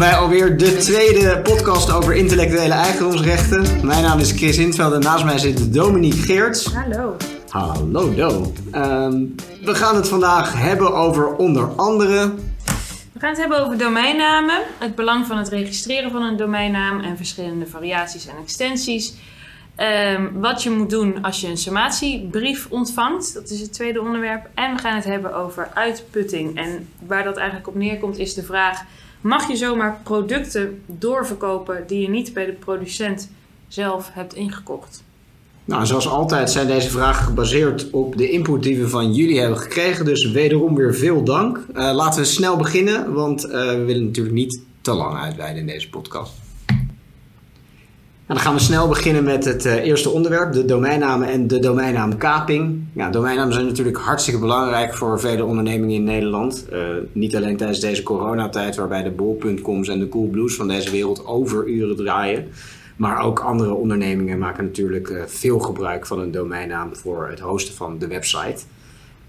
bij alweer de tweede podcast over intellectuele eigendomsrechten. Mijn naam is Chris Hintveld en naast mij zit Dominique Geerts. Hallo. Hallo Do. Ehm, we gaan het vandaag hebben over onder andere... We gaan het hebben over domeinnamen, het belang van het registreren van een domeinnaam en verschillende variaties en extensies. Ehm, wat je moet doen als je een sommatiebrief ontvangt, dat is het tweede onderwerp. En we gaan het hebben over uitputting. En waar dat eigenlijk op neerkomt is de vraag: mag je zomaar producten doorverkopen die je niet bij de producent zelf hebt ingekocht? Nou, zoals altijd zijn deze vragen gebaseerd op de input die we van jullie hebben gekregen. Dus wederom weer veel dank. Uh, laten we snel beginnen, want uh, we willen natuurlijk niet te lang uitweiden in deze podcast. Nou, dan gaan we snel beginnen met het uh, eerste onderwerp, de domeinnamen en de domeinnaamkaping. Ja, domeinnamen zijn natuurlijk hartstikke belangrijk voor vele ondernemingen in Nederland. Uh, niet alleen tijdens deze coronatijd, waarbij de bol.coms en de Coolblues van deze wereld overuren draaien. Maar ook andere ondernemingen maken natuurlijk uh, veel gebruik van een domeinnaam voor het hosten van de website.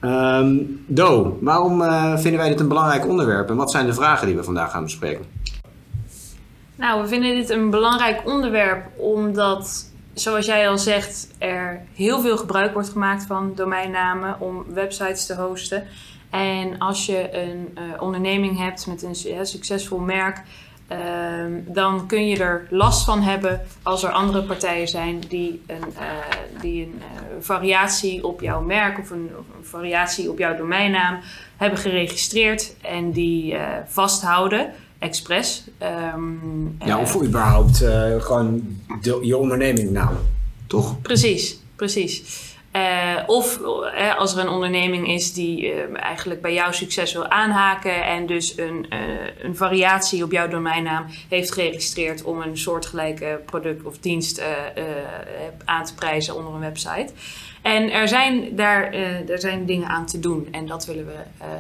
Um, Do, waarom vinden wij dit een belangrijk onderwerp en wat zijn de vragen die we vandaag gaan bespreken? Nou, we vinden dit een belangrijk onderwerp omdat, zoals jij al zegt, er heel veel gebruik wordt gemaakt van domeinnamen om websites te hosten. En als je een uh, onderneming hebt met een succesvol merk, uh, dan kun je er last van hebben als er andere partijen zijn die een, uh, die een variatie op jouw merk of een, of een, variatie op jouw domeinnaam hebben geregistreerd en die vasthouden expres. Um, ja, of uh, überhaupt uh, gewoon de, je ondernemingnaam, toch? Precies, precies. Uh, of als er een onderneming is die eigenlijk bij jouw succes wil aanhaken en dus een, een variatie op jouw domeinnaam heeft geregistreerd om een soortgelijke product of dienst aan te prijzen onder een website. En er zijn daar er zijn dingen aan te doen en dat willen we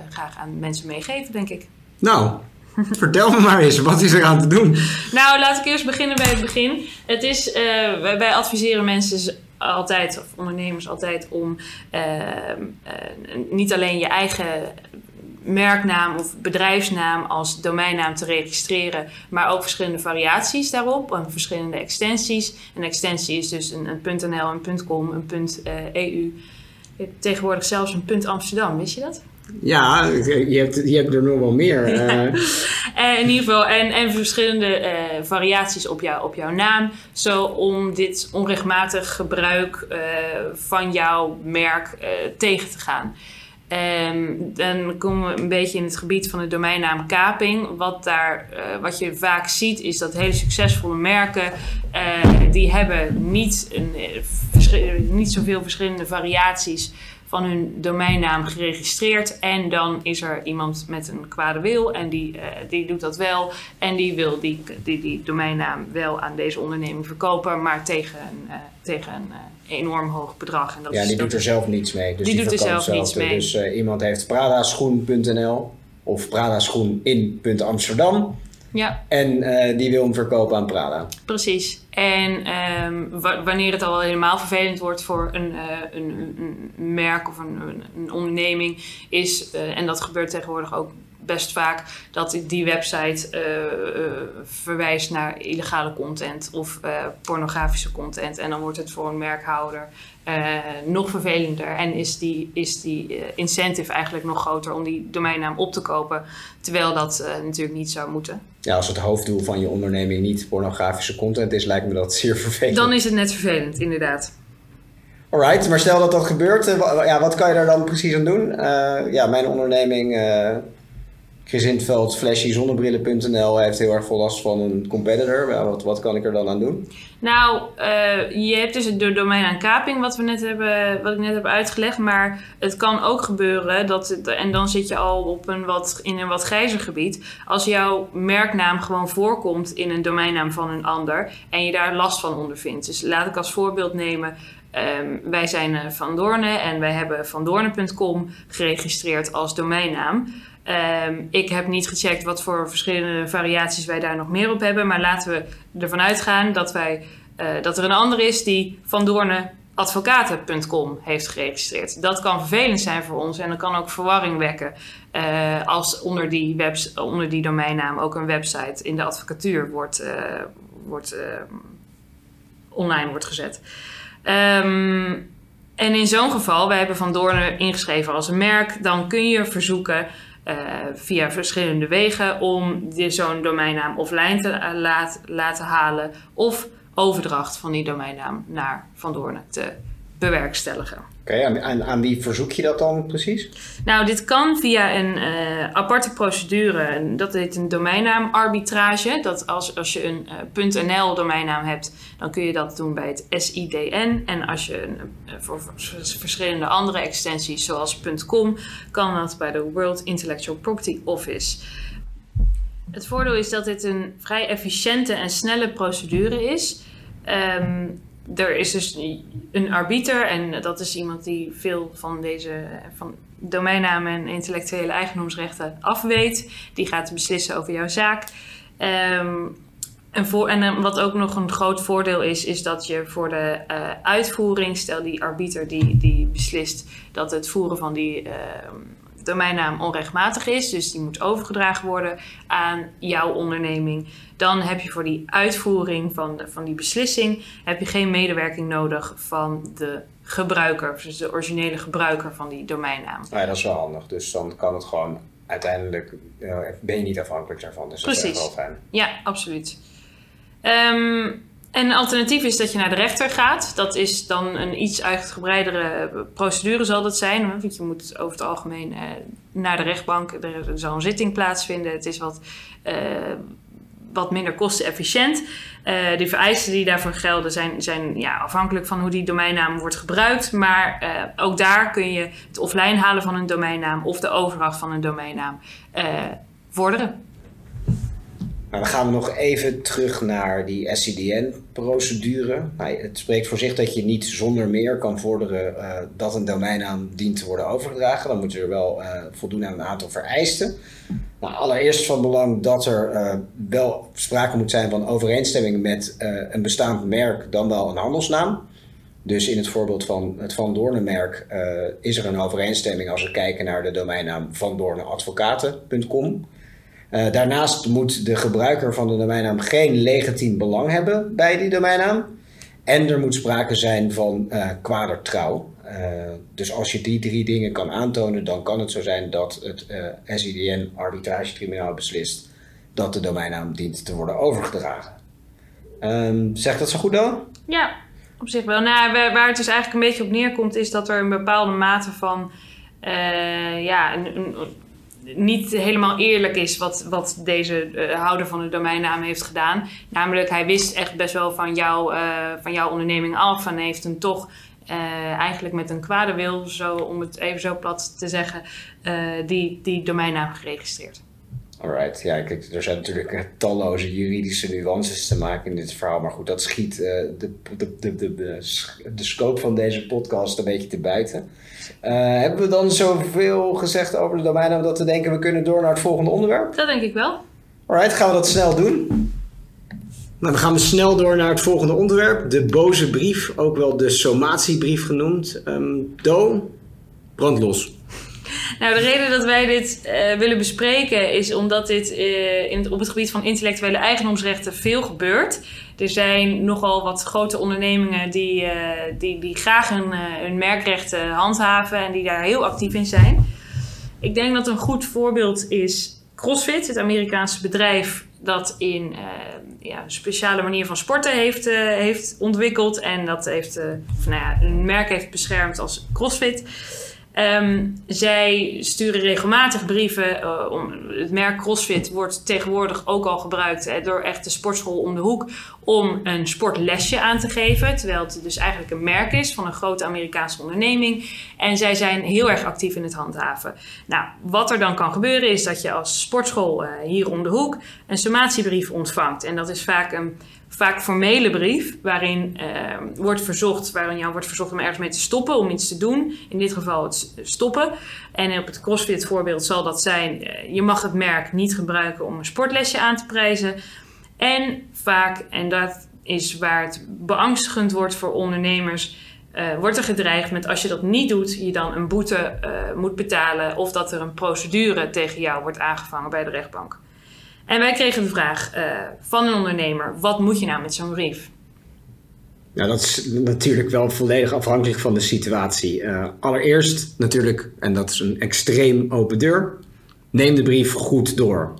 graag aan mensen meegeven, denk ik. Nou, Vertel me maar eens, wat is er aan te doen? Nou, laat ik eerst beginnen bij het begin. Het is, uh, wij, adviseren mensen altijd, of ondernemers altijd, om uh, uh, niet alleen je eigen merknaam of bedrijfsnaam als domeinnaam te registreren, maar ook verschillende variaties daarop en verschillende extensies. Een extensie is dus een, een .nl, een .com, een .eu. Tegenwoordig zelfs een .amsterdam, wist je dat? Ja, je hebt, je hebt er nog wel meer. Ja. Uh. in ieder geval, en, en verschillende uh, variaties op, jou, op jouw naam. Zo om dit onrechtmatig gebruik uh, van jouw merk tegen te gaan. Um, dan komen we een beetje in het gebied van de domeinnaam kaping. Wat, daar, wat je vaak ziet is dat hele succesvolle merken... die hebben niet, een, niet zoveel verschillende variaties van hun domeinnaam geregistreerd. En dan is er iemand met een kwade wil en die, uh, die doet dat wel. En die wil die, die, die domeinnaam wel aan deze onderneming verkopen, maar tegen een, uh, tegen een uh, enorm hoog bedrag. En dat ja, die doet er zelf niets mee. Dus die, die doet er zelf, zelf niets mee. Dus iemand heeft pradaschoen.nl of pradaschoen in Amsterdam. Ja. En uh, die wil hem verkopen aan Prada. Precies. En um, wanneer het al helemaal vervelend wordt voor een, uh, een, een, merk of een, een onderneming, is, uh, en dat gebeurt tegenwoordig ook best vaak, dat die website verwijst naar illegale content of pornografische content. En dan wordt het voor een merkhouder uh, nog vervelender en is die, is die uh, incentive eigenlijk nog groter om die domeinnaam op te kopen, terwijl dat uh, natuurlijk niet zou moeten. Ja, als het hoofddoel van je onderneming niet pornografische content is, lijkt me dat zeer vervelend. Dan is het net vervelend, inderdaad. Alright, maar stel dat dat gebeurt, ja, wat kan je daar dan precies aan doen? ja, mijn onderneming Chris Hintveld, flashyzonnebrillen.nl heeft heel erg veel last van een competitor. wat, wat kan ik er dan aan doen? Nou, uh, je hebt dus de domein aan kaping, wat, we net hebben, wat ik net heb uitgelegd. Maar het kan ook gebeuren, dat het, en dan zit je al op een wat, in een wat grijzer gebied. Als jouw merknaam gewoon voorkomt in een domeinnaam van een ander en je daar last van ondervindt. Dus laat ik als voorbeeld nemen. Um, wij zijn Van Doorne en wij hebben vandoorne.com geregistreerd als domeinnaam. Um, ik heb niet gecheckt wat voor verschillende variaties wij daar nog meer op hebben. Maar laten we ervan uitgaan dat, wij, uh, dat er een ander is die Van heeft geregistreerd. Dat kan vervelend zijn voor ons en dat kan ook verwarring wekken uh, als onder die, webs onder die domeinnaam ook een website in de advocatuur wordt, uh, wordt, online wordt gezet. Um, en in zo'n geval, wij hebben Van Doorn ingeschreven als een merk, dan kun je verzoeken via verschillende wegen om zo'n domeinnaam offline te laten halen of overdracht van die domeinnaam naar Van Doorn te bewerkstelligen. Oké, aan, aan, wie verzoek je dat dan precies? Nou, dit kan via een uh, aparte procedure. Dat heet een domeinnaamarbitrage. Dat als, als je een uh, .nl domeinnaam hebt, dan kun je dat doen bij het SIDN. En als je een, uh, voor verschillende andere extensies zoals .com, kan dat bij de World Intellectual Property Office. Het voordeel is dat dit een vrij efficiënte en snelle procedure is. Um, er is dus een arbiter en dat is iemand die veel van deze van domeinnamen en intellectuele eigendomsrechten afweet. Die gaat beslissen over jouw zaak. Um, en, voor, en eh, wat ook nog een groot voordeel is, is dat je voor de uh, uitvoering, stel die arbiter die, die beslist dat het voeren van die uh, domeinnaam onrechtmatig is, dus die moet overgedragen worden aan jouw onderneming, dan heb je voor die uitvoering van, de, van die beslissing heb je geen medewerking nodig van de gebruiker, dus de originele gebruiker van die domeinnaam. Ja, dat is wel handig. Dus dan kan het gewoon uiteindelijk, uh, ben je niet afhankelijk daarvan. Dus Precies. dat is wel fijn. Ja, absoluut. Um, en een alternatief is dat je naar de rechter gaat. Dat is dan een iets uitgebreidere procedure zal dat zijn. Want je moet over het algemeen uh, naar de rechtbank. Er zal een zitting plaatsvinden. Het is wat, uh, wat minder kostenefficiënt. Uh, de vereisten die daarvoor gelden zijn, zijn ja, afhankelijk van hoe die domeinnaam wordt gebruikt. Maar ook daar kun je het offline halen van een domeinnaam of de overdracht van een domeinnaam vorderen. Dan gaan we nog even terug naar die SCDN-procedure. Nou, het spreekt voor zich dat je niet zonder meer kan vorderen uh, dat een domeinnaam dient te worden overgedragen. Dan moet je er wel uh, voldoen aan een aantal vereisten. Nou, allereerst van belang dat er uh, wel sprake moet zijn van overeenstemming met een bestaand merk, dan wel een handelsnaam. Dus in het voorbeeld van het Van Doornen-merk is er een overeenstemming als we kijken naar de domeinnaam vandoornenadvocaten.com. Uh, daarnaast moet de gebruiker van de domeinnaam geen legitiem belang hebben bij die domeinnaam. En er moet sprake zijn van uh, kwadertrouw. Uh, dus als je die drie dingen kan aantonen, dan kan het zo zijn dat het SIDN arbitragetribunaal beslist dat de domeinnaam dient te worden overgedragen. Um, zegt dat zo goed dan? Ja, op zich wel. Nou, waar het dus eigenlijk een beetje op neerkomt, is dat er een bepaalde mate van ja, een, een niet helemaal eerlijk is wat, wat deze uh, houder van de domeinnaam heeft gedaan. Namelijk, hij wist echt best wel van, jou, uh, van jouw onderneming af en heeft hem toch uh, eigenlijk met een kwade wil, zo, om het even zo plat te zeggen, die, die domeinnaam geregistreerd. Alright, ja, kijk, er zijn natuurlijk talloze juridische nuances te maken in dit verhaal. Maar goed, dat schiet de, de, de, de, de, de scope van deze podcast een beetje te buiten. Uh, hebben we dan zoveel gezegd over de domeinnaam dat we denken we kunnen door naar het volgende onderwerp? Dat denk ik wel. Alright, gaan we dat snel doen? Nou, dan gaan we snel door naar het volgende onderwerp. De boze brief, ook wel de somatiebrief genoemd. Um, Do, brand los. Nou, de reden dat wij dit uh, willen bespreken is omdat dit uh, in, op het gebied van intellectuele eigendomsrechten veel gebeurt. Er zijn nogal wat grote ondernemingen die, uh, die, die graag hun, hun merkrechten handhaven en die daar heel actief in zijn. Ik denk dat een goed voorbeeld is CrossFit, het Amerikaanse bedrijf dat in ja, een speciale manier van sporten heeft, heeft ontwikkeld en dat heeft, nou ja, een merk heeft beschermd als CrossFit. Um, zij sturen regelmatig brieven. Uh, om, het merk CrossFit wordt tegenwoordig ook al gebruikt uh, door echt de sportschool om de hoek om een sportlesje aan te geven. Terwijl het dus eigenlijk een merk is van een grote Amerikaanse onderneming. En zij zijn heel erg actief in het handhaven. Nou, wat er dan kan gebeuren is dat je als sportschool uh, hier om de hoek een sommatiebrief ontvangt. En dat is vaak een vaak formele brief waarin uh, wordt verzocht, waarin jou wordt verzocht om ergens mee te stoppen, om iets te doen. In dit geval het stoppen. En op het CrossFit voorbeeld zal dat zijn: uh, je mag het merk niet gebruiken om een sportlesje aan te prijzen. En vaak, en dat is waar het beangstigend wordt voor ondernemers. uh, wordt er gedreigd met als je dat niet doet, je dan een boete moet betalen of dat er een procedure tegen jou wordt aangevangen bij de rechtbank. En wij kregen de vraag uh, van een ondernemer: wat moet je nou met zo'n brief? Nou, dat is natuurlijk wel volledig afhankelijk van de situatie. allereerst natuurlijk, en dat is een extreem open deur, neem de brief goed door.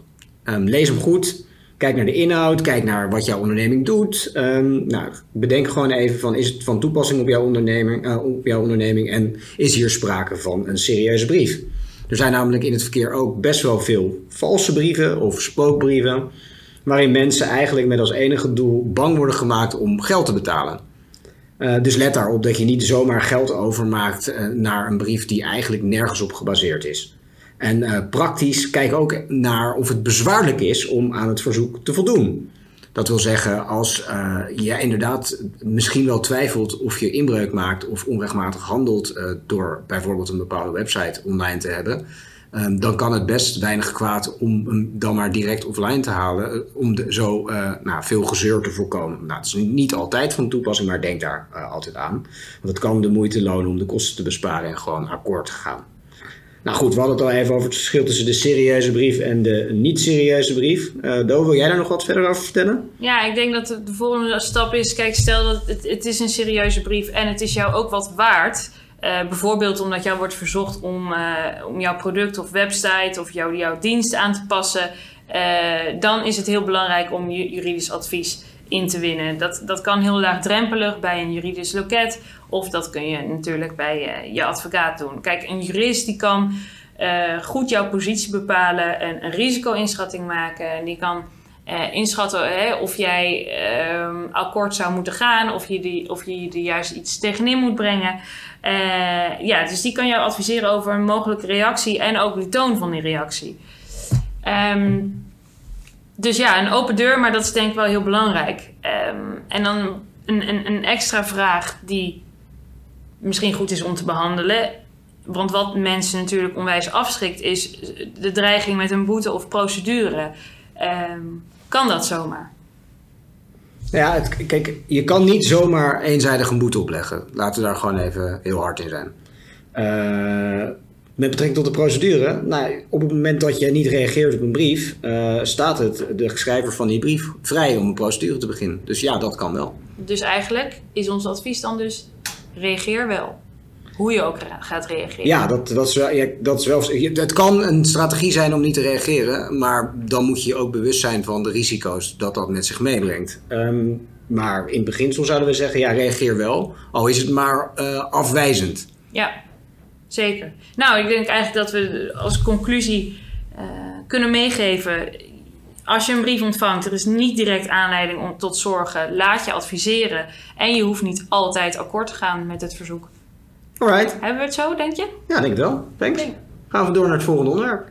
Um, lees hem goed. Kijk naar de inhoud, kijk naar wat jouw onderneming doet. Um, nou, bedenk gewoon even van, is het van toepassing op jouw, uh, op jouw onderneming en is hier sprake van een serieuze brief? Er zijn namelijk in het verkeer ook best wel veel valse brieven of spookbrieven, waarin mensen eigenlijk met als enige doel bang worden gemaakt om geld te betalen. Uh, dus let daarop dat je niet zomaar geld overmaakt uh, naar een brief die eigenlijk nergens op gebaseerd is. En uh, praktisch kijk ook naar of het bezwaarlijk is om aan het verzoek te voldoen. Dat wil zeggen, als uh, je inderdaad misschien wel twijfelt of je inbreuk maakt of onrechtmatig handelt uh, door bijvoorbeeld een bepaalde website online te hebben, um, dan kan het best weinig kwaad om hem dan maar direct offline te halen, om zo nou, veel gezeur te voorkomen. Nou, het is niet altijd van toepassing, maar denk daar altijd aan. Want het kan de moeite lonen om de kosten te besparen en gewoon akkoord te gaan. Nou goed, we hadden het al even over het verschil tussen de serieuze brief en de niet-serieuze brief. Uh, Do, wil jij daar nog wat verder over vertellen? Ja, ik denk dat de volgende stap is: kijk, stel dat het, het is een serieuze brief en het is jou ook wat waard. Uh, bijvoorbeeld omdat jou wordt verzocht om, uh, om jouw product of website of jouw dienst aan te passen. dan is het heel belangrijk om juridisch advies in te winnen. Dat, dat kan heel laagdrempelig bij een juridisch loket of dat kun je natuurlijk bij uh, je advocaat doen. Kijk, een jurist die kan uh, goed jouw positie bepalen, en een risico-inschatting maken. En die kan uh, inschatten hè, of jij ehm, akkoord zou moeten gaan, of je, die, of je er juist iets tegenin moet brengen. ja, dus die kan jou adviseren over een mogelijke reactie en ook de toon van die reactie. Um, dus ja, een open deur, maar dat is denk ik wel heel belangrijk. Um, en dan een, een, een extra vraag die misschien goed is om te behandelen. Want wat mensen natuurlijk onwijs afschrikt, is de dreiging met een boete of procedure. Um, kan dat zomaar? Ja, het, kijk, je kan niet zomaar eenzijdig een boete opleggen. Laten we daar gewoon even heel hard in zijn. Uh, met betrekking tot de procedure, nou, op het moment dat je niet reageert op een brief, uh, staat het de schrijver van die brief vrij om een procedure te beginnen. Dus ja, dat kan wel. Dus eigenlijk is ons advies dan dus reageer wel. Hoe je ook gaat reageren. Ja, dat, dat, is wel, ja, dat is wel. Het kan een strategie zijn om niet te reageren, maar dan moet je je ook bewust zijn van de risico's dat dat met zich meebrengt. Um, maar in beginsel zouden we zeggen: ja, reageer wel, al is het maar uh, afwijzend. Ja, zeker. Nou, ik denk eigenlijk dat we als conclusie uh, kunnen meegeven als je een brief ontvangt, er is niet direct aanleiding om tot zorgen. Laat je adviseren. En je hoeft niet altijd akkoord te gaan met het verzoek. Alright. Hebben we het zo, denk je? Ja, denk ik wel. Thanks. Okay. Gaan we door naar het volgende onderwerp.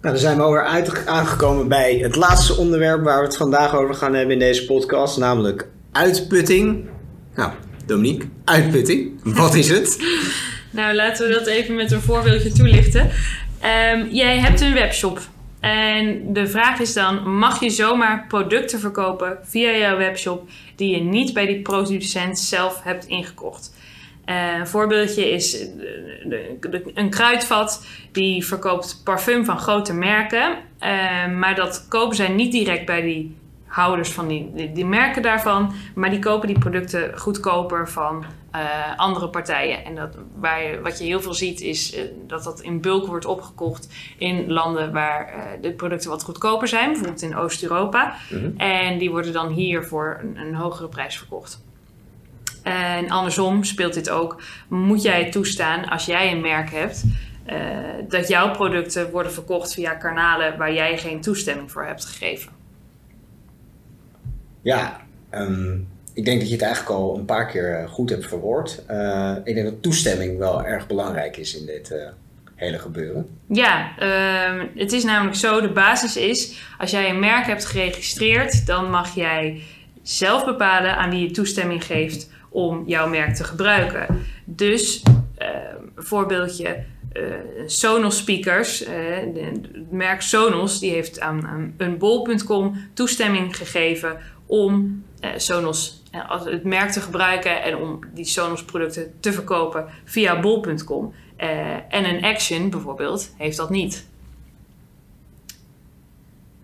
Nou, dan zijn we alweer uit, aangekomen bij het laatste onderwerp waar we het vandaag over gaan hebben in deze podcast, namelijk uitputting. Nou, Dominique, uitputting. Wat is het? nou, laten we dat even met een voorbeeldje toelichten. Um, jij hebt een webshop en de vraag is dan: mag je zomaar producten verkopen via jouw webshop die je niet bij die producent zelf hebt ingekocht? Uh, een voorbeeldje is de, een kruidvat die verkoopt parfum van grote merken, uh, maar dat kopen zij niet direct bij die houders van die, die, merken daarvan, maar die kopen die producten goedkoper van uh, andere partijen. En dat, waar je, wat je heel veel ziet is uh, dat dat in bulk wordt opgekocht in landen waar uh, de producten wat goedkoper zijn, bijvoorbeeld in Oost-Europa. Mm -hmm. En die worden dan hier voor een, een hogere prijs verkocht. En andersom speelt dit ook. Moet jij toestaan als jij een merk hebt, dat jouw producten worden verkocht via kanalen waar jij geen toestemming voor hebt gegeven? Ja, um, ik denk dat je het eigenlijk al een paar keer eh, goed hebt verwoord. Uh, ik denk dat toestemming wel erg belangrijk is in dit uh, hele gebeuren. Ja, uh, het is namelijk zo, de basis is, als jij een merk hebt geregistreerd, dan mag jij zelf bepalen aan wie je toestemming geeft om jouw merk te gebruiken. Dus, voorbeeldje, Sonos speakers, het merk Sonos, die heeft aan, aan unbol.com toestemming gegeven om Sonos eh, als het merk te gebruiken en om die Sonos producten te verkopen via bol.com. Uh, en een Action bijvoorbeeld heeft dat niet.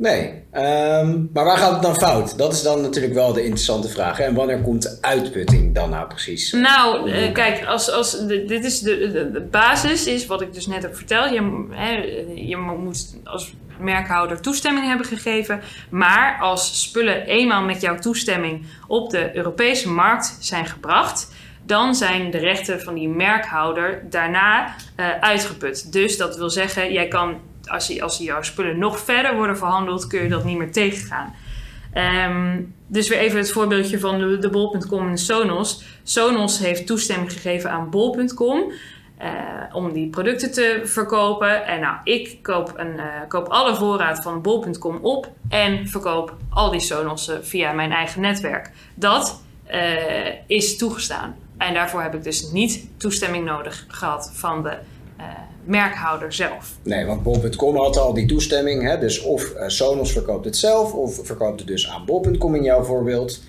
Nee, ehm, maar waar gaat het dan fout? Dat is dan natuurlijk wel de interessante vraag. Hè? En wanneer komt de uitputting dan nou precies? Nou, uh, kijk, als, als dit is de, de, de, basis, is wat ik dus net heb verteld. Je, hè, je moet als merkhouder toestemming hebben gegeven. Maar als spullen eenmaal met jouw toestemming op de Europese markt zijn gebracht, dan zijn de rechten van die merkhouder daarna uh, uitgeput. Dus dat wil zeggen, jij kan, als, je, als jouw spullen nog verder worden verhandeld, kun je dat niet meer tegengaan. Um, dus weer even het voorbeeldje van de, de bol.com en Sonos. Sonos heeft toestemming gegeven aan bol.com. Uh, om die producten te verkopen. En nou, ik koop, een, uh, koop alle voorraad van bol.com op en verkoop al die Sonossen via mijn eigen netwerk. Dat uh, is toegestaan. En daarvoor heb ik dus niet toestemming nodig gehad van de merkhouder zelf. Nee, want bol.com had al die toestemming. Hè? Dus of Sonos verkoopt het zelf, of verkoopt het dus aan bol.com in jouw voorbeeld.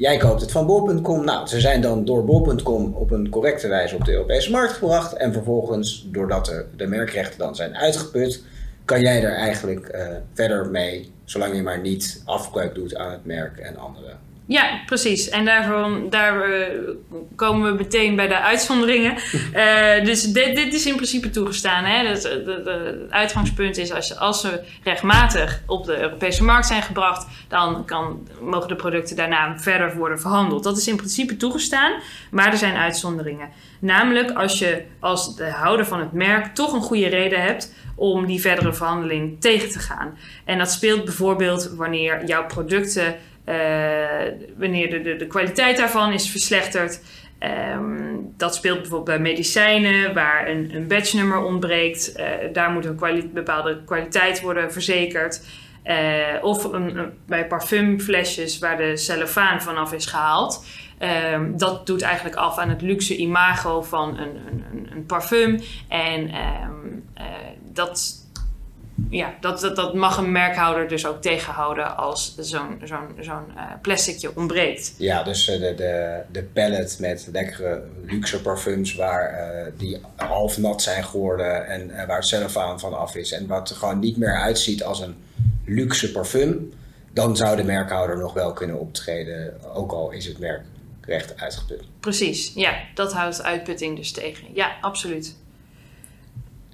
Jij koopt het van bol.com. Nou, ze zijn dan door bol.com op een correcte wijze op de Europese markt gebracht. En vervolgens, doordat de, de merkrechten dan zijn uitgeput, kan jij er eigenlijk uh, verder mee, zolang je maar niet afbreuk doet aan het merk en andere ja, precies. En daarvan, daar uh, komen we meteen bij de uitzonderingen. Uh, dus dit, dit, is in principe toegestaan. Hè? Het, het uitgangspunt is als, als ze rechtmatig op de Europese markt zijn gebracht, dan kan, mogen de producten daarna verder worden verhandeld. Dat is in principe toegestaan, maar er zijn uitzonderingen. Namelijk als je als de houder van het merk toch een goede reden hebt om die verdere verhandeling tegen te gaan. En dat speelt bijvoorbeeld wanneer jouw producten wanneer de, de, kwaliteit daarvan is verslechterd. Um, dat speelt bijvoorbeeld bij medicijnen waar een, een batchnummer ontbreekt. Uh, daar moet een bepaalde kwaliteit worden verzekerd. Uh, of een, bij parfumflesjes waar de cellofaan vanaf is gehaald. Um, dat doet eigenlijk af aan het luxe imago van een, een, parfum. En um, dat, ja, dat, dat, dat mag een merkhouder dus ook tegenhouden als zo'n zo'n zo'n uh, plasticje ontbreekt. Ja, dus uh, de, de, de pallet met lekkere luxe parfums waar uh, die half nat zijn geworden en waar het cellofaan van af is en wat er gewoon niet meer uitziet als een luxe parfum, dan zou de merkhouder nog wel kunnen optreden, ook al is het merk recht uitgeput. Precies, ja, dat houdt uitputting dus tegen. Ja, absoluut.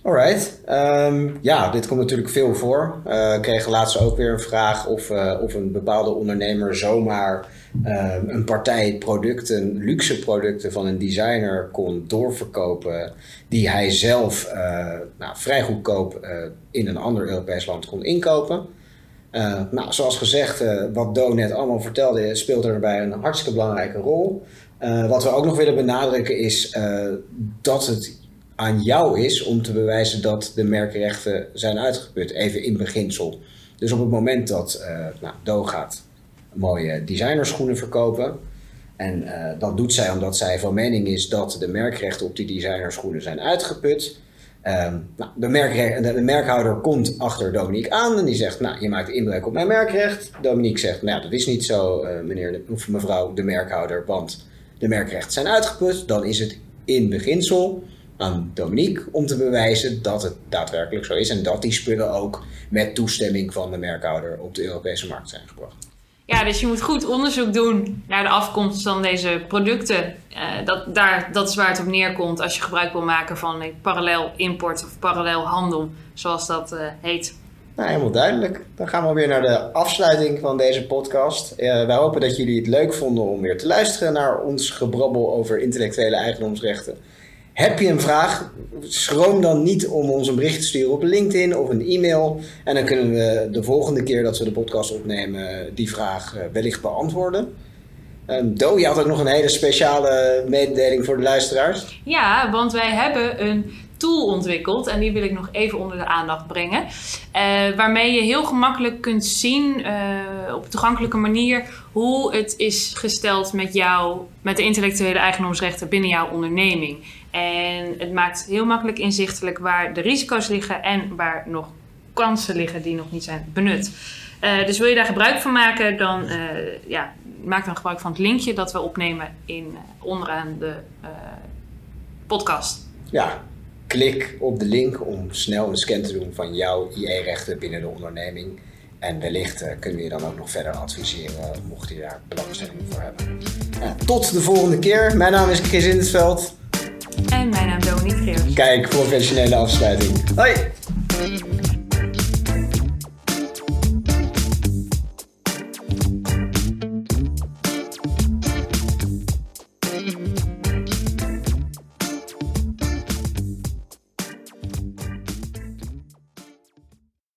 Alright. Um, ja, dit komt natuurlijk veel voor. Uh, ik kreeg laatst ook weer een vraag of, uh, of een bepaalde ondernemer zomaar uh, een partij producten, luxe producten van een designer kon doorverkopen die hij zelf nou, vrij goedkoop in een ander Europees land kon inkopen. nou, zoals gezegd, wat Do net allemaal vertelde, speelt erbij een hartstikke belangrijke rol. wat we ook nog willen benadrukken is dat het aan jou is om te bewijzen dat de merkrechten zijn uitgeput, even in beginsel. Dus op het moment dat uh, nou, Do gaat mooie designerschoenen verkopen, en uh, dat doet zij omdat zij van mening is dat de merkrechten op die designerschoenen zijn uitgeput. Um, nou, de, de, merkhouder komt achter Dominique aan en die zegt, nou, je maakt inbreuk op mijn merkrecht. Dominique zegt, nou, dat is niet zo, uh, meneer of mevrouw de merkhouder, want de merkrechten zijn uitgeput. Dan is het in beginsel aan Dominique om te bewijzen dat het daadwerkelijk zo is en dat die spullen ook met toestemming van de merkhouder op de Europese markt zijn gebracht. Ja, dus je moet goed onderzoek doen naar de afkomst van deze producten. Uh, dat, daar, dat is waar het op neerkomt als je gebruik wil maken van een parallel import of parallel handel, zoals dat uh, heet. Nou, helemaal duidelijk. Dan gaan we weer naar de afsluiting van deze podcast. Uh, wij hopen dat jullie het leuk vonden om weer te luisteren naar ons gebrabbel over intellectuele eigendomsrechten. Heb je een vraag? Schroom dan niet om ons een bericht te sturen op LinkedIn of een e-mail. En dan kunnen we de volgende keer dat we de podcast opnemen die vraag eh, wellicht beantwoorden. Um, Do, je had ook nog een hele speciale mededeling voor de luisteraars. Ja, want wij hebben een tool ontwikkeld en die wil ik nog even onder de aandacht brengen. Uh, waarmee je heel gemakkelijk kunt zien uh, op toegankelijke manier hoe het is gesteld met jou, met de intellectuele eigendomsrechten binnen jouw onderneming. En het maakt heel makkelijk inzichtelijk waar de risico's liggen en waar nog kansen liggen die nog niet zijn benut. Eh, dus wil je daar gebruik van maken, dan eh, ja, maak dan gebruik van het linkje dat we opnemen in, eh, onderaan de podcast. Ja, klik op de link om snel een scan te doen van jouw IE-rechten binnen de onderneming. En wellicht kunnen we je dan ook nog verder adviseren, mocht je daar belangstelling voor hebben. Ja, tot de volgende keer. Mijn naam is Chris Indesveld. En mijn naam is Dominique. Kijk, professionele afsluiting. Hoi!